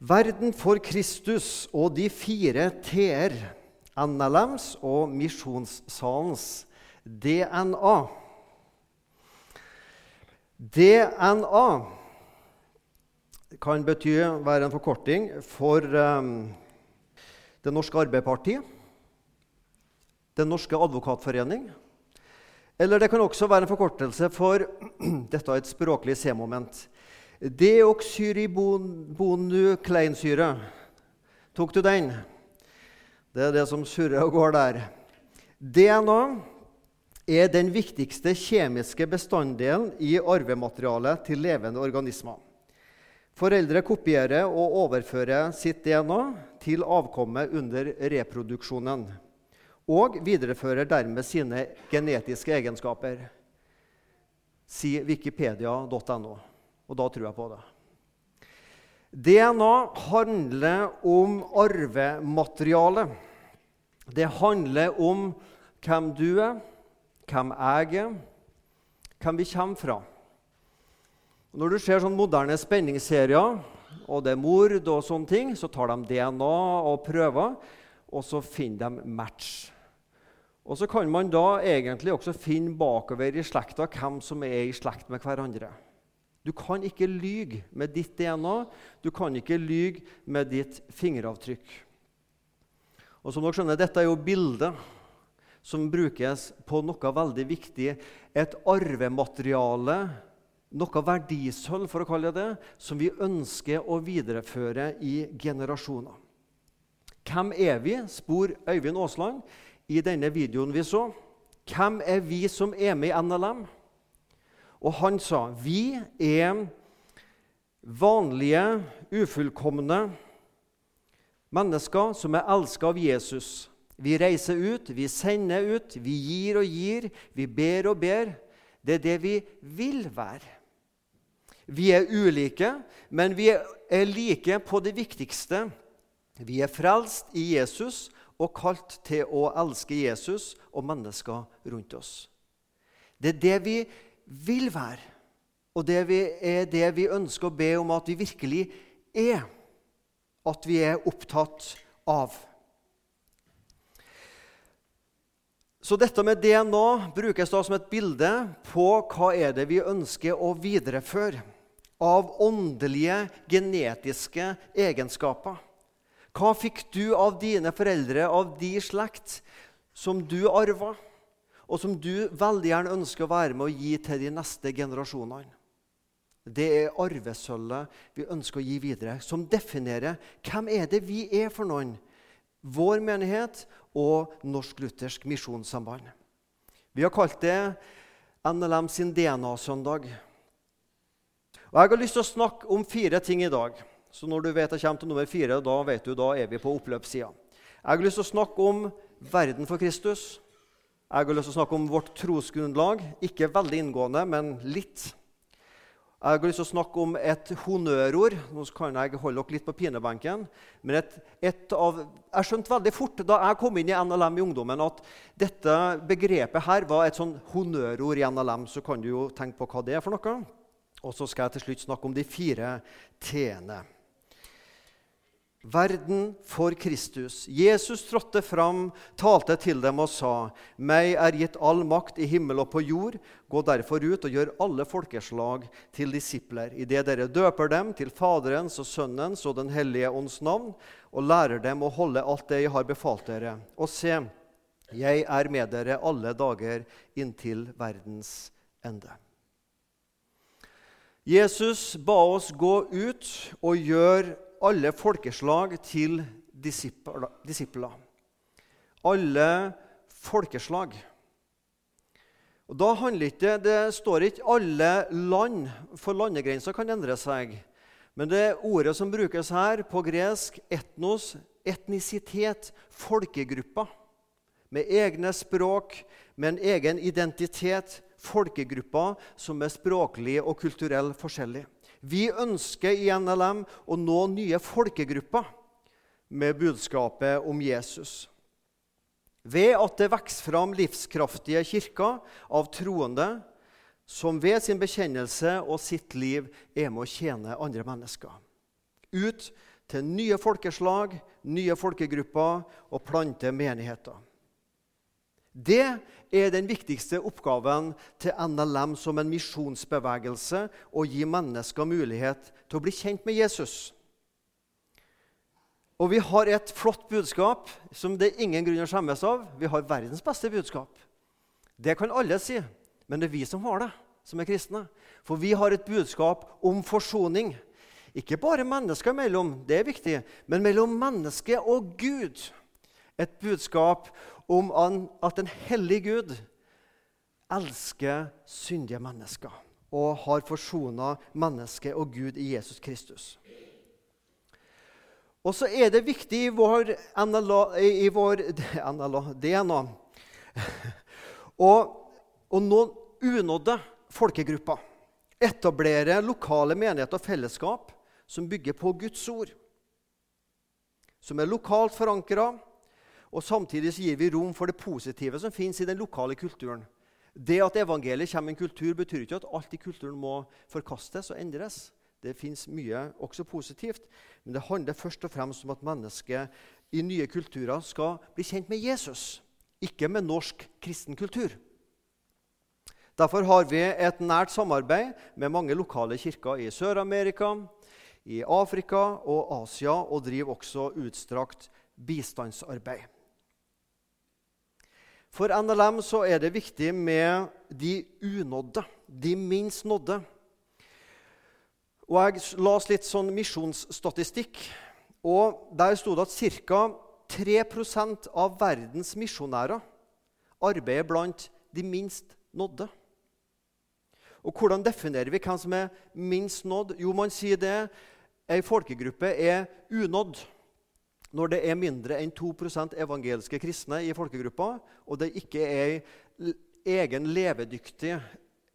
Verden for Kristus og de fire T-er, NLMs og Misjonssalens DNA. DNA kan bety være en forkorting for um, Det norske Arbeiderpartiet, Den norske advokatforening, eller det kan også være en forkortelse for Dette er et språklig C-moment. Deoxyribonukleinsyre. Tok du den? Det er det som surrer og går der. DNA er den viktigste kjemiske bestanddelen i arvematerialet til levende organismer. Foreldre kopierer og overfører sitt DNA til avkommet under reproduksjonen og viderefører dermed sine genetiske egenskaper. sier wikipedia.no. Og da tror jeg på det. DNA handler om arvemateriale. Det handler om hvem du er, hvem jeg er, hvem vi kommer fra. Når du ser sånn moderne spenningsserier, og det er mord og sånne ting, så tar de DNA og prøver, og så finner de match. Og så kan man da egentlig også finne bakover i slekta hvem som er i slekt med hverandre. Du kan ikke lyge med ditt DNA, du kan ikke lyge med ditt fingeravtrykk. Og som dere skjønner, Dette er jo bildet som brukes på noe veldig viktig. Et arvemateriale, noe verdisølv, for å kalle det det, som vi ønsker å videreføre i generasjoner. Hvem er vi? spor Øyvind Aasland i denne videoen vi så. Hvem er vi som er med i NLM? Og han sa vi er vanlige, ufullkomne mennesker som er elska av Jesus. Vi reiser ut, vi sender ut, vi gir og gir, vi ber og ber. Det er det vi vil være. Vi er ulike, men vi er like på det viktigste. Vi er frelst i Jesus og kalt til å elske Jesus og mennesker rundt oss. Det er det vi vil være. Og det er det vi ønsker å be om at vi virkelig er. At vi er opptatt av. Så dette med DNA brukes da som et bilde på hva er det vi ønsker å videreføre av åndelige, genetiske egenskaper. Hva fikk du av dine foreldre, av de slekt, som du arva? Og som du veldig gjerne ønsker å være med å gi til de neste generasjonene. Det er arvesølvet vi ønsker å gi videre, som definerer hvem er det vi er for noen. Vår menighet og Norsk-Luthersk misjonssamband. Vi har kalt det NLM sin DNA-søndag. Og Jeg har lyst til å snakke om fire ting i dag. Så når du vet jeg kommer til nummer fire, da vet du, da er vi på oppløpssida. Jeg har lyst til å snakke om verden for Kristus. Jeg har lyst til å snakke om vårt trosgrunnlag. Ikke veldig inngående, men litt. Jeg har lyst til å snakke om et honnørord. Nå kan jeg holde dere litt på pinebenken. Men et, et av, jeg skjønte veldig fort da jeg kom inn i NLM i ungdommen, at dette begrepet her var et sånn honnørord i NLM. Så kan du jo tenke på hva det er for noe. Og så skal jeg til slutt snakke om de fire t-ene. Verden for Kristus. Jesus trådte fram, talte til dem og sa.: Meg er gitt all makt i himmel og på jord. Gå derfor ut og gjør alle folkeslag til disipler, idet dere døper dem til Faderens og Sønnens og Den hellige ånds navn, og lærer dem å holde alt det jeg har befalt dere. Og se, jeg er med dere alle dager inntil verdens ende. Jesus ba oss gå ut og gjøre alle folkeslag til disipler. Alle folkeslag. Og da handler ikke, Det står ikke 'alle land', for landegrenser kan endre seg. Men det ordet som brukes her på gresk, etnos, etnisitet, folkegrupper. Med egne språk, med en egen identitet. Folkegrupper som er språklig og kulturell forskjellig. Vi ønsker i NLM å nå nye folkegrupper med budskapet om Jesus. Ved at det vokser fram livskraftige kirker av troende som ved sin bekjennelse og sitt liv er med å tjene andre mennesker. ut til nye folkeslag, nye folkegrupper og plante menigheter. Det er den viktigste oppgaven til NLM som en misjonsbevegelse å gi mennesker mulighet til å bli kjent med Jesus. Og vi har et flott budskap som det er ingen grunn å skjemmes av. Vi har verdens beste budskap. Det kan alle si, men det er vi som har det, som er kristne. For vi har et budskap om forsoning. Ikke bare mennesker imellom, det er viktig, men mellom menneske og Gud. Et budskap om at en hellig Gud elsker syndige mennesker og har forsona mennesket og Gud i Jesus Kristus. Og så er det viktig i vår, NLA, i vår NLA, DNA å, å nå unådde folkegrupper. Etablere lokale menigheter og fellesskap som bygger på Guds ord. Som er lokalt forankra, og samtidig gir vi rom for det positive som fins i den lokale kulturen. Det at evangeliet kommer i en kultur, betyr ikke at alt i kulturen må forkastes og endres. Det fins mye også positivt, men det handler først og fremst om at mennesket i nye kulturer skal bli kjent med Jesus, ikke med norsk kristen kultur. Derfor har vi et nært samarbeid med mange lokale kirker i Sør-Amerika, i Afrika og Asia, og driver også utstrakt bistandsarbeid. For NLM så er det viktig med de unådde, de minst nådde. Og Jeg las litt sånn misjonsstatistikk, og der sto det at ca. 3% av verdens misjonærer arbeider blant de minst nådde. Og Hvordan definerer vi hvem som er minst nådd? Jo, man sier det ei folkegruppe er unådd når det er mindre enn 2% evangeliske kristne i folkegruppa, og det ikke er egen levedyktig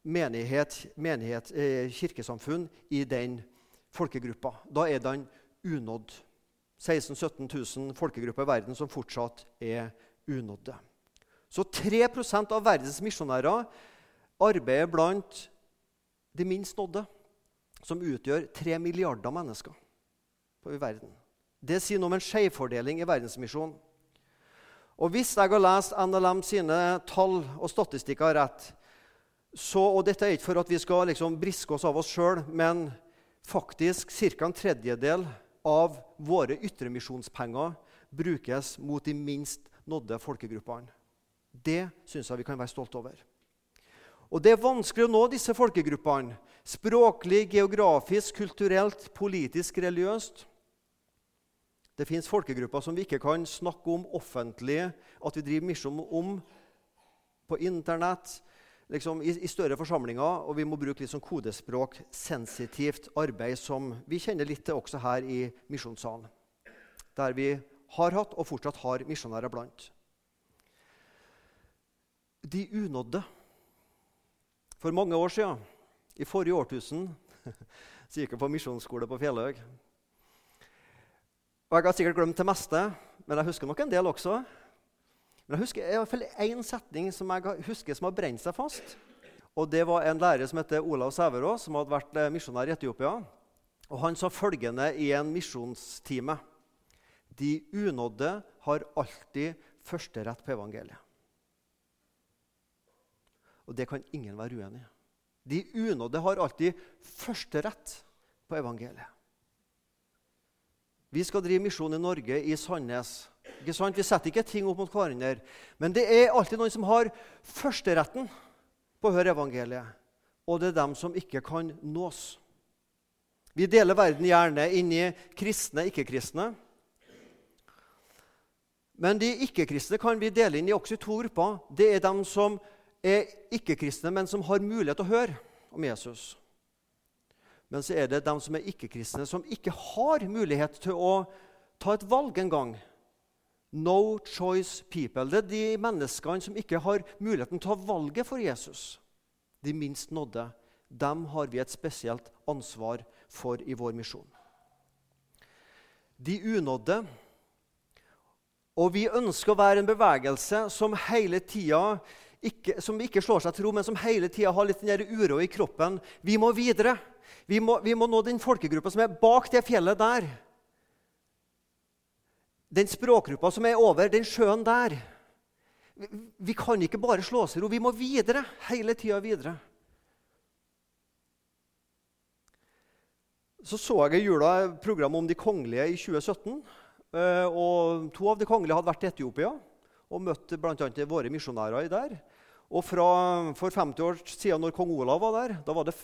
menighet, menighet eh, kirkesamfunn i den folkegruppa. Da er den unådd. 16 000-17 000 folkegrupper i verden som fortsatt er unådde. Så 3% av verdens misjonærer arbeider blant de minst nådde, som utgjør 3 milliarder mennesker i verden. Det sier noe om en skjevfordeling i verdensmisjonen. Og Hvis jeg har lest NLM sine tall og statistikker rett, så, og dette er ikke for at vi skal liksom briske oss av oss sjøl, men faktisk ca. en tredjedel av våre ytremisjonspenger brukes mot de minst nådde folkegruppene. Det syns jeg vi kan være stolte over. Og Det er vanskelig å nå disse folkegruppene språklig, geografisk, kulturelt, politisk, religiøst. Det fins folkegrupper som vi ikke kan snakke om offentlig, at vi driver misjon om på Internett, liksom i, i, større forsamlinger. Og vi må bruke litt sånn kodespråk, sensitivt arbeid, som vi kjenner litt til også her i Misjonssalen. Der vi har hatt og fortsatt har misjonærer blant. De unådde. For mange år siden, i forrige årtusen, så gikk jeg på misjonsskole på Fjellhaug. Og Jeg har sikkert glemt det meste, men jeg husker nok en del også. Men jeg husker i hvert fall én setning som jeg husker som har brent seg fast. Og Det var en lærer som heter Olav Sæverå, som hadde vært eh, misjonær i Etiopia. Og Han sa følgende i en misjonstime.: De unådde har alltid førsterett på evangeliet. Og det kan ingen være uenig i. De unådde har alltid førsterett på evangeliet. Vi skal drive misjon i Norge, i Sandnes. Ikke sant? Vi setter ikke ting opp mot hverandre. Men det er alltid noen som har førsteretten på å høre evangeliet. Og det er dem som ikke kan nås. Vi deler verden gjerne inn i kristne ikke-kristne. Men de ikke-kristne kan vi dele inn i også i to grupper. Det er dem som er ikke-kristne, men som har mulighet til å høre om Jesus. Men så er det de som er ikke-kristne, som ikke har mulighet til å ta et valg engang. No choice people. Det er de menneskene som ikke har muligheten til å ta valget for Jesus. De minst nådde. Dem har vi et spesielt ansvar for i vår misjon. De unådde. Og vi ønsker å være en bevegelse som hele tida ikke, som ikke slår seg til ro, men som hele tida har litt den uro i kroppen. Vi må videre. Vi må, vi må nå den folkegruppa som er bak det fjellet der. Den språkgruppa som er over den sjøen der. Vi, vi kan ikke bare slå oss til ro. Vi må videre. Hele tida videre. Så så jeg i jula program om de kongelige i 2017. Eh, og To av de kongelige hadde vært i Etiopia og møtte bl.a. våre misjonærer der. Og fra, For 50 år siden, når kong Olav var der, da var det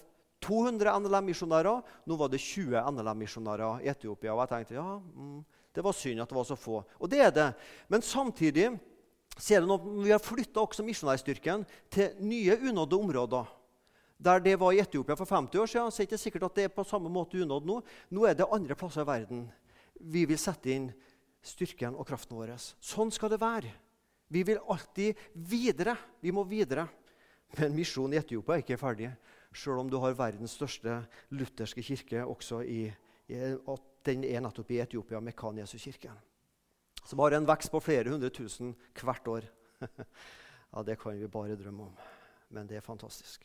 200 NLM-misjonærer. Nå var det 20 NLM-misjonærer i Etiopia. Og jeg tenkte ja, mm, det var synd at det var så få. Og det er det. Men samtidig ser er det noe, vi har flytta også misjonærstyrken til nye unådde områder. Der det var i Etiopia for 50 år siden, så er det ikke sikkert at det er på samme måte unådd nå. Nå er det andre plasser i verden vi vil sette inn styrken og kraften vår. Sånn skal det være. Vi vil alltid videre. Vi må videre. Men misjonen i Etiopia er ikke ferdig, sjøl om du har verdens største lutherske kirke også i, i den er nettopp i Etiopia, Mekan Jesu-kirken. Som har en vekst på flere hundre tusen hvert år. ja, Det kan vi bare drømme om. Men det er fantastisk.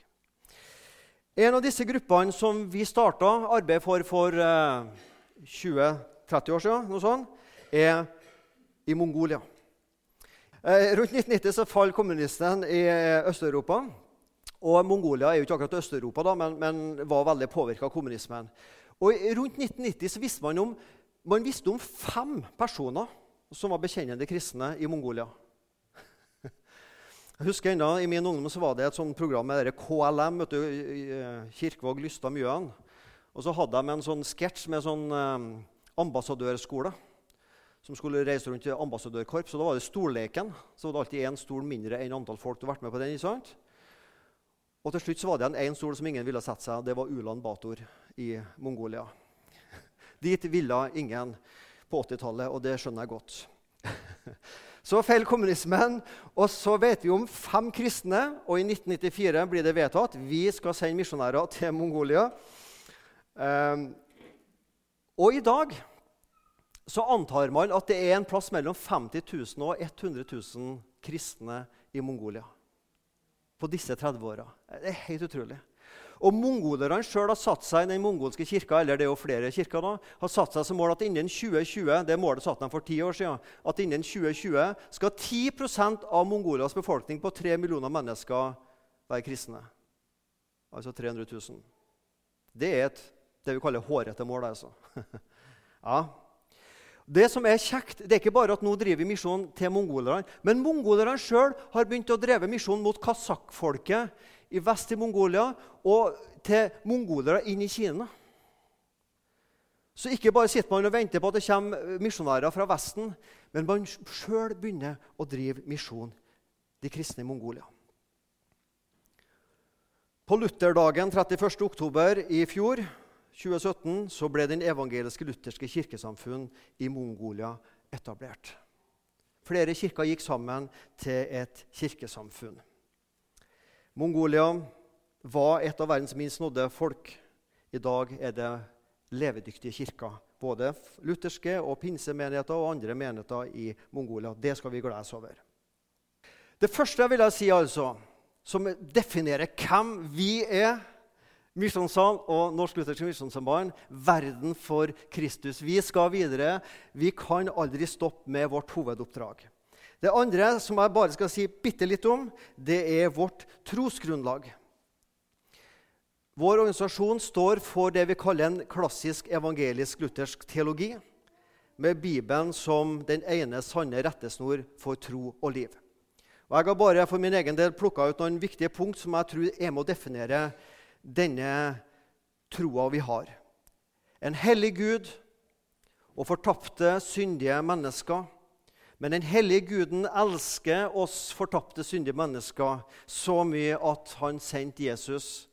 En av disse gruppene som vi starta arbeid for for eh, 20-30 år siden, noe sånt, er i Mongolia. Uh, rundt 1990 så falt kommunisten i Øst-Europa. Og Mongolia er jo ikke akkurat Øst-Europa, da, men, men, var veldig påvirka av kommunismen. Og Rundt 1990 så visste man om, man visste om fem personer som var bekjennende kristne i Mongolia. Jeg husker enda, I min ungdom så var det et sånt program med KLM, vet du, eh, Kirkevåg, Lystad, Mjøen. Og så hadde de en sånn sketsj med sånn eh, ambassadørskole som skulle reise rundt til ambassadørkorps. Og da var det stolleken. Så var det alltid én stol mindre enn antall folk som vært med på den. sant? Og til slutt så var det en én stol som ingen ville sette seg. Det var Ulan Bator i Mongolia. Dit ville ingen på 80-tallet, og det skjønner jeg godt. Så feil kommunismen, og så vet vi om fem kristne. Og i 1994 blir det vedtatt vi skal sende misjonærer til Mongolia. Um, og i dag så antar man at det er en plass mellom 50 000 og 100 000 kristne i Mongolia på disse 30 åra. Det er helt utrolig. Og Mongolerne sjøl har satt seg i den mongolske kirka eller det er jo flere kirker da, har satt seg som mål at innen 2020 det målet satte de for ti år siden, at innen 2020 skal 10% av Mongolias befolkning på 3 millioner mennesker være kristne. Altså 300 000. Det er et, det vi kaller hårete mål. altså. ja. Det som er kjekt, det er ikke bare at nå driver vi misjon til mongolerne, men mongolerne sjøl har begynt å dreve misjon mot kasakhfolket i vest i Mongolia og til mongolere inn i Kina. Så ikke bare sitter man og venter på at det kommer misjonærer fra Vesten, men man sjøl begynner å drive misjon, de kristne i Mongolia. På Lutherdagen 31. oktober i fjor 2017 så ble Den evangeliske lutherske kirkesamfunn i Mongolia etablert. Flere kirker gikk sammen til et kirkesamfunn. Mongolia var et av verdens minst nådde folk. I dag er det levedyktige kirker. Både lutherske og pinsemenigheter og andre menigheter i Mongolia. Det skal vi glede oss over. Det første jeg vil si, altså, som definerer hvem vi er, Misjonssal og Norsk Luthersk Misjonssamband, verden for Kristus. Vi skal videre. Vi kan aldri stoppe med vårt hovedoppdrag. Det andre som jeg bare skal si bitte litt om, det er vårt trosgrunnlag. Vår organisasjon står for det vi kaller en klassisk evangelisk-luthersk teologi, med Bibelen som den ene sanne rettesnor for tro og liv. Og jeg har bare for min egen del plukka ut noen viktige punkt som jeg tror er med å definere denne troa vi har. En hellig Gud og fortapte, syndige mennesker men den hellige guden elsker oss fortapte, syndige mennesker så mye at han sendte Jesus.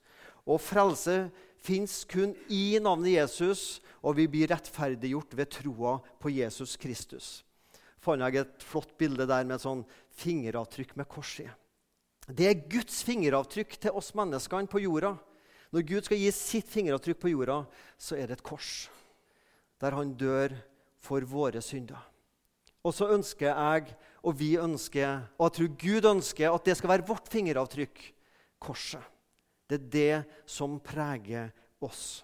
Og frelse fins kun i navnet Jesus, og vi blir rettferdiggjort ved troa på Jesus Kristus. fant jeg et flott bilde der med et sånn fingeravtrykk med kors i. Det er Guds fingeravtrykk til oss menneskene på jorda. Når Gud skal gi sitt fingeravtrykk på jorda, så er det et kors der han dør for våre synder. Og så ønsker jeg, og vi ønsker, og jeg tror Gud ønsker, at det skal være vårt fingeravtrykk korset. Det er det som preger oss.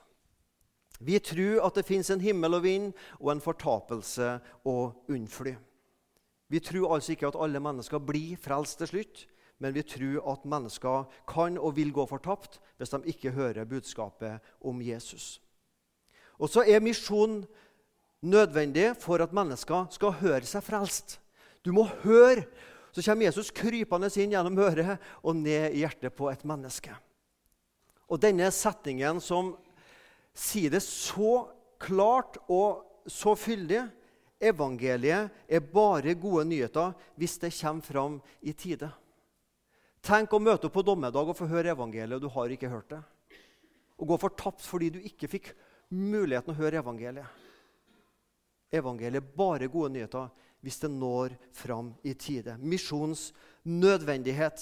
Vi tror at det fins en himmel og vind og en fortapelse å unnfly. Vi tror altså ikke at alle mennesker blir frelst til slutt, men vi tror at mennesker kan og vil gå fortapt hvis de ikke hører budskapet om Jesus. Og så er misjon nødvendig for at mennesker skal høre seg frelst. Du må høre. Så kommer Jesus krypende inn gjennom øret og ned i hjertet på et menneske. Og denne setningen som sier det så klart og så fyldig Evangeliet er bare gode nyheter hvis det kommer fram i tide. Tenk å møte opp på dommedag og få høre evangeliet, og du har ikke hørt det. Og gå fortapt fordi du ikke fikk muligheten å høre evangeliet. Evangeliet er bare gode nyheter hvis det når fram i tide. Misjons nødvendighet.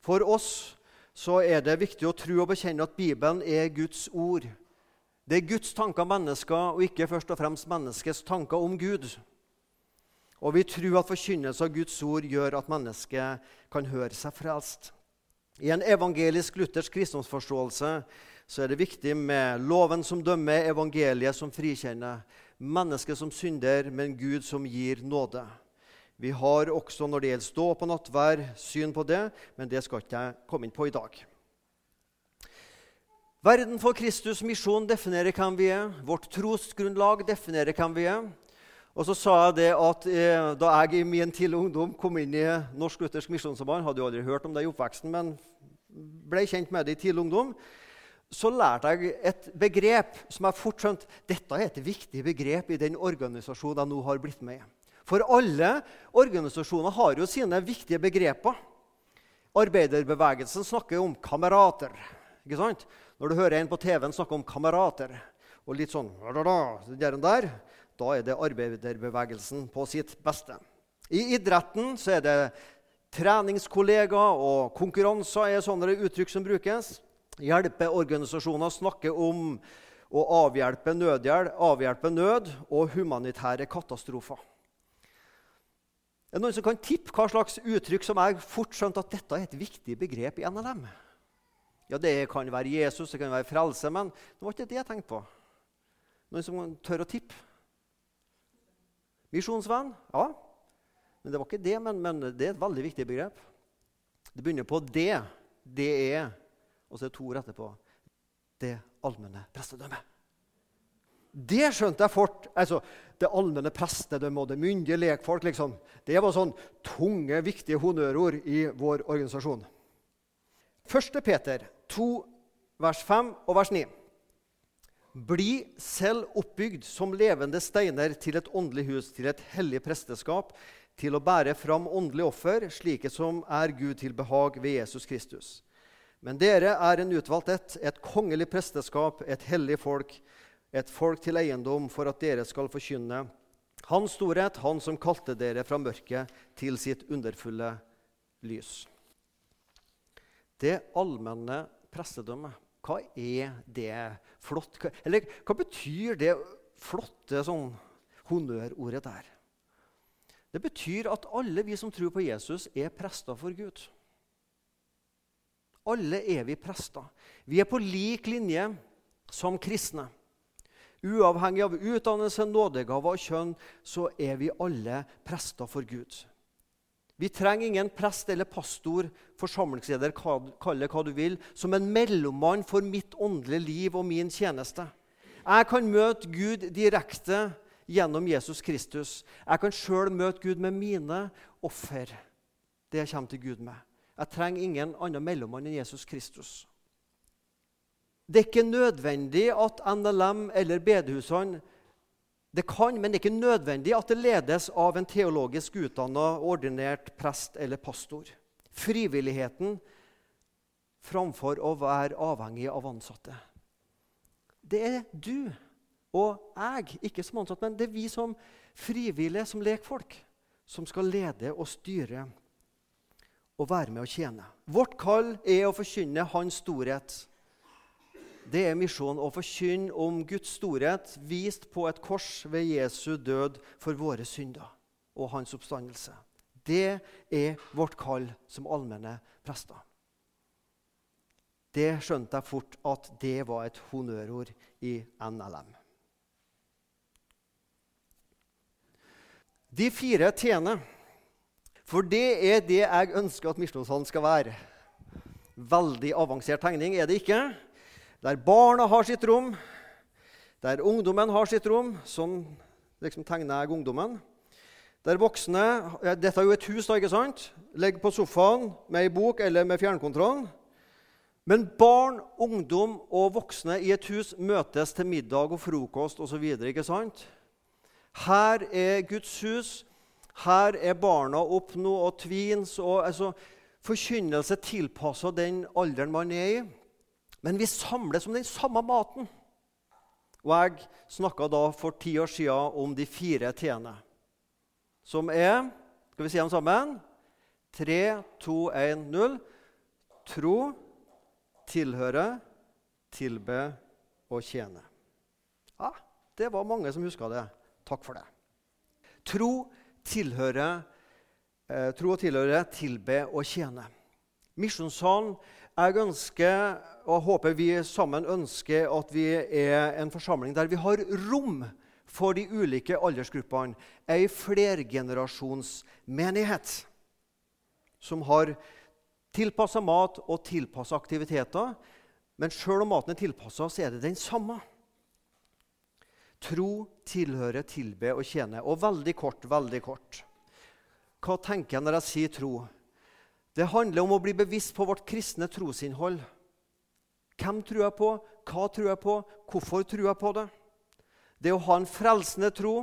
For oss så er det viktig å tro og bekjenne at Bibelen er Guds ord. Det er Guds tanker om mennesker, og ikke først og fremst menneskets tanker om Gud. Og vi tror at forkynnelse av Guds ord gjør at mennesket kan høre seg frelst. I en evangelisk-luthersk kristendomsforståelse så er det viktig med loven som dømmer, evangeliet som frikjenner, mennesket som synder, men Gud som gir nåde. Vi har også når det gjelder stå på nattvær, syn på det, men det skal ikke jeg komme inn på i dag. Verden for Kristus' misjon definerer hvem vi er. Vårt trosgrunnlag definerer hvem vi er. Og så sa jeg det at eh, Da jeg i min tidlige ungdom kom inn i Norsk Luthersk Misjonssamband, hadde jo aldri hørt om det i oppveksten, men ble kjent med det i tidlig ungdom, så lærte jeg et begrep som jeg fort skjønte dette er et viktig begrep i den organisasjonen jeg nå har blitt med i. For alle organisasjoner har jo sine viktige begreper. Arbeiderbevegelsen snakker om kamerater. ikke sant? Når du hører en på TV-en snakke om kamerater og litt sånn der, da er det arbeiderbevegelsen på sitt beste. I idretten så er det treningskollegaer og konkurranser er sånne uttrykk som brukes. Hjelpeorganisasjoner snakker om å avhjelpe nødhjelp, avhjelpe nød og humanitære katastrofer. Er det noen som kan tippe hva slags uttrykk som jeg fort skjønte at dette er et viktig begrep i NLM? Ja, Det kan være Jesus, det kan være frelse, men det var ikke det jeg tenkte på. Noen som tør å tippe? Misjonsvenn? Ja. Men det var ikke det, men, men, det er et veldig viktig begrep. Det begynner på det. Det er Og så er det to ord etterpå. Det allmenne prestedømmet. Det skjønte jeg fort. Altså, det allmenne prestedømmet og det myndige lekfolk. Liksom. Det var sånn tunge, viktige honnørord i vår organisasjon. 1. Peter 2, vers 5 og vers 9. Bli selv oppbygd som levende steiner til et åndelig hus, til et hellig presteskap, til å bære fram åndelig offer, slike som er Gud til behag ved Jesus Kristus. Men dere er en utvalgt ett, et kongelig presteskap, et hellig folk, et folk til eiendom, for at dere skal forkynne Hans storhet, Han som kalte dere fra mørket til sitt underfulle lys. Det allmenne prestedømmet, hva er det flott Eller hva betyr det flotte sånn honnørordet der? Det betyr at alle vi som tror på Jesus, er prester for Gud. Alle er vi prester. Vi er på lik linje som kristne. Uavhengig av utdannelse, nådegave og kjønn så er vi alle prester for Gud. Vi trenger ingen prest eller pastor, forsamlingsleder, kall det hva du vil, som en mellommann for mitt åndelige liv og min tjeneste. Jeg kan møte Gud direkte gjennom Jesus Kristus. Jeg kan sjøl møte Gud med mine offer. Det jeg kommer til Gud med. Jeg trenger ingen annen mellommann enn Jesus Kristus. Det er ikke nødvendig at NLM eller bedehusene det kan, men det er ikke nødvendig at det ledes av en teologisk utdanna, ordinert prest eller pastor. Frivilligheten framfor å være avhengig av ansatte. Det er du og jeg, ikke som ansatt, men det er vi som frivillige, som lekfolk, som skal lede og styre og være med å tjene. Vårt kall er å forkynne Hans storhet det er misjonen å forkynne om Guds storhet vist på et kors ved Jesu død for våre synder. og hans oppstandelse. Det er vårt kall som allmenne prester. Det skjønte jeg fort at det var et honnørord i NLM. De fire t-ene. For det er det jeg ønsker at Misjonssalen skal være. Veldig avansert tegning er det ikke. Der barna har sitt rom, der ungdommen har sitt rom. Sånn liksom tegner jeg ungdommen. Der voksne Dette er jo et hus, da, ikke sant? Ligger på sofaen med ei bok eller med fjernkontrollen. Men barn, ungdom og voksne i et hus møtes til middag og frokost osv. Her er Guds hus. Her er barna opp nå og tvins. og altså, Forkynnelse tilpassa den alderen man er i. Men vi samles om den samme maten. Og jeg snakka da for ti år siden om de fire t-ene, som er Skal vi si dem sammen? 3, 2, 1, 0. Tro, tilhøre, tilbe og tjene. Ja, Det var mange som huska det. Takk for det. Tro, tilhøre, eh, tro og tilhøre, tilbe og tjene. Misjonssalen jeg ønsker og håper vi sammen ønsker at vi er en forsamling der vi har rom for de ulike aldersgruppene. Ei flergenerasjonsmenighet som har tilpassa mat og tilpassa aktiviteter. Men sjøl om maten er tilpassa, så er det den samme. Tro, tilhøre, tilbe og tjene. Og veldig kort, veldig kort. Hva tenker jeg når jeg sier tro? Det handler om å bli bevisst på vårt kristne trosinnhold. Hvem tror jeg på? Hva tror jeg på? Hvorfor tror jeg på det? Det å ha en frelsende tro,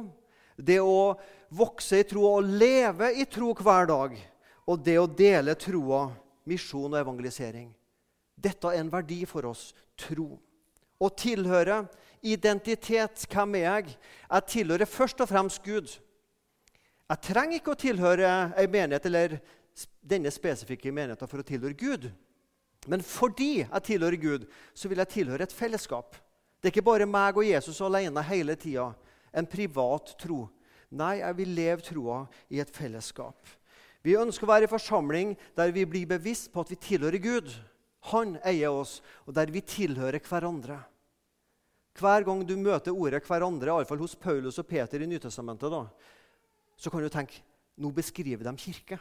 det å vokse i tro og leve i tro hver dag, og det å dele troa, misjon og evangelisering. Dette er en verdi for oss tro. Å tilhøre, identitet. Hvem er jeg? Jeg tilhører først og fremst Gud. Jeg trenger ikke å tilhøre ei menighet eller denne spesifikke menigheten for å tilhøre Gud. Men fordi jeg tilhører Gud, så vil jeg tilhøre et fellesskap. Det er ikke bare meg og Jesus alene hele tida. En privat tro. Nei, jeg vil leve troa i et fellesskap. Vi ønsker å være i forsamling der vi blir bevisst på at vi tilhører Gud. Han eier oss, og der vi tilhører hverandre. Hver gang du møter ordet 'hverandre', iallfall hos Paulus og Peter i Nytestamentet, så kan du tenke nå beskriver de kirke.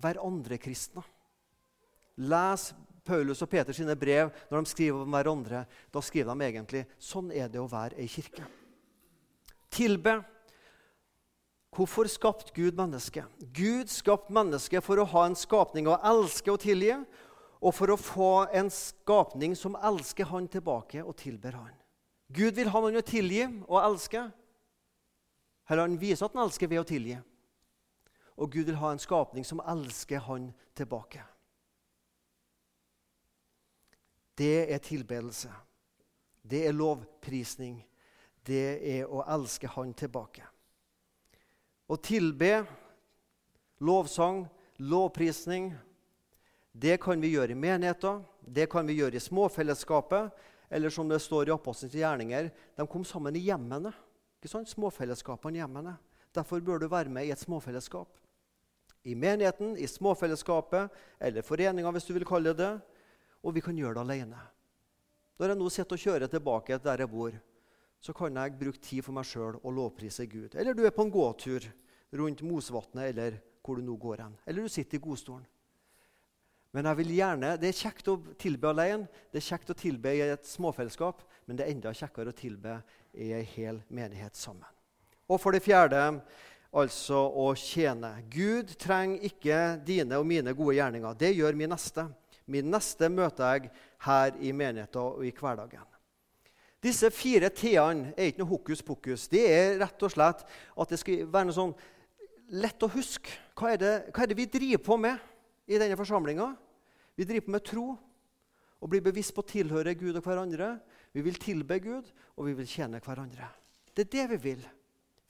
Hverandre kristne. Les Paulus og Peter sine brev når de skriver om hverandre. Da skriver de egentlig sånn er det å være ei kirke. Tilbe. Hvorfor skapte Gud mennesket? Gud skapte mennesket for å ha en skapning å elske og tilgi, og for å få en skapning som elsker han tilbake og tilber han. Gud vil ha noen å tilgi og elske. Eller han viser at han elsker ved å tilgi. Og Gud vil ha en skapning som elsker han tilbake. Det er tilbedelse. Det er lovprisning. Det er å elske Han tilbake. Å tilbe, lovsang, lovprisning, det kan vi gjøre i menigheter, det kan vi gjøre i småfellesskapet, eller som det står i Apostelens gjerninger, de kom sammen i hjemmene. Ikke sant? Småfellesskapene i hjemmene. Derfor bør du være med i et småfellesskap. I menigheten, i småfellesskapet, eller foreninga, hvis du vil kalle det det og vi kan gjøre det alene. Når jeg nå sitter og kjører tilbake der jeg bor, så kan jeg bruke tid for meg sjøl og lovprise Gud. Eller du er på en gåtur rundt Mosvatnet eller hvor du nå går hen. Eller du sitter i godstolen. Men jeg vil gjerne, Det er kjekt å tilbe alene, det er kjekt å tilbe i et småfellesskap, men det er enda kjekkere å tilbe i ei hel menighet sammen. Og for det fjerde altså å tjene. Gud trenger ikke dine og mine gode gjerninger. Det gjør min neste. Min neste møter jeg her i menigheten og i hverdagen. Disse fire t-ene er ikke noe hokus pokus. Det er rett og slett at det skal være noe sånn lett å huske. Hva er det, hva er det vi driver på med i denne forsamlinga? Vi driver på med tro og blir bevisst på å tilhøre Gud og hverandre. Vi vil tilbe Gud, og vi vil tjene hverandre. Det er det vi vil.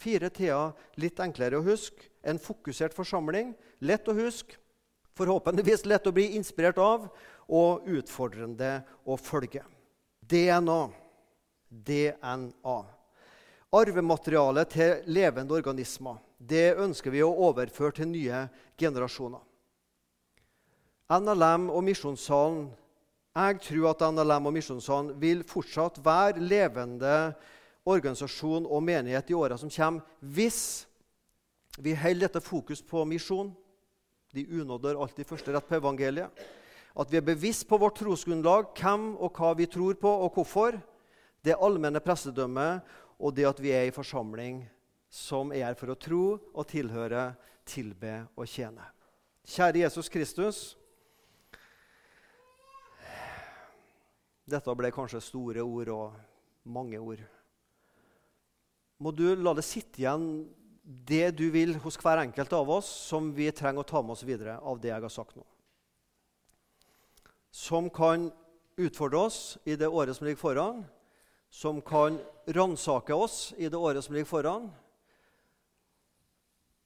Fire t-er, litt enklere å huske. En fokusert forsamling, lett å huske forhåpentligvis lett å bli inspirert av og utfordrende å følge. DNA. DNA. Arvematerialet til levende organismer. det ønsker vi å overføre til nye generasjoner. NLM og Misjonssalen Jeg tror at NLM og Misjonssalen vil fortsatt være levende organisasjon og menighet i åra som kommer, hvis vi holder dette fokus på misjon. De unådde har alltid første rett på evangeliet. At vi er bevisst på vårt trosgrunnlag, hvem og hva vi tror på, og hvorfor. Det allmenne prestedømmet og det at vi er i forsamling som er her for å tro og tilhøre, tilbe og tjene. Kjære Jesus Kristus. Dette ble kanskje store ord og mange ord. Må du la det sitte igjen det du vil hos hver enkelt av oss, som vi trenger å ta med oss videre av det jeg har sagt nå. Som kan utfordre oss i det året som ligger foran, som kan ransake oss i det året som ligger foran,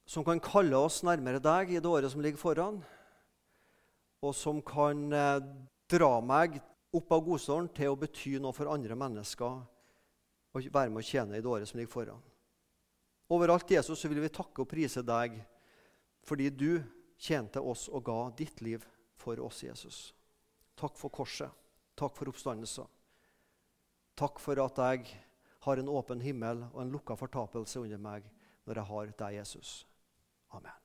som kan kalle oss nærmere deg i det året som ligger foran, og som kan eh, dra meg opp av godstolen til å bety noe for andre mennesker og være med å tjene i det året som ligger foran. Overalt Jesus så vil vi takke og prise deg fordi du tjente oss og ga ditt liv for oss, Jesus. Takk for korset. Takk for oppstandelsen. Takk for at jeg har en åpen himmel og en lukka fortapelse under meg når jeg har deg, Jesus. Amen.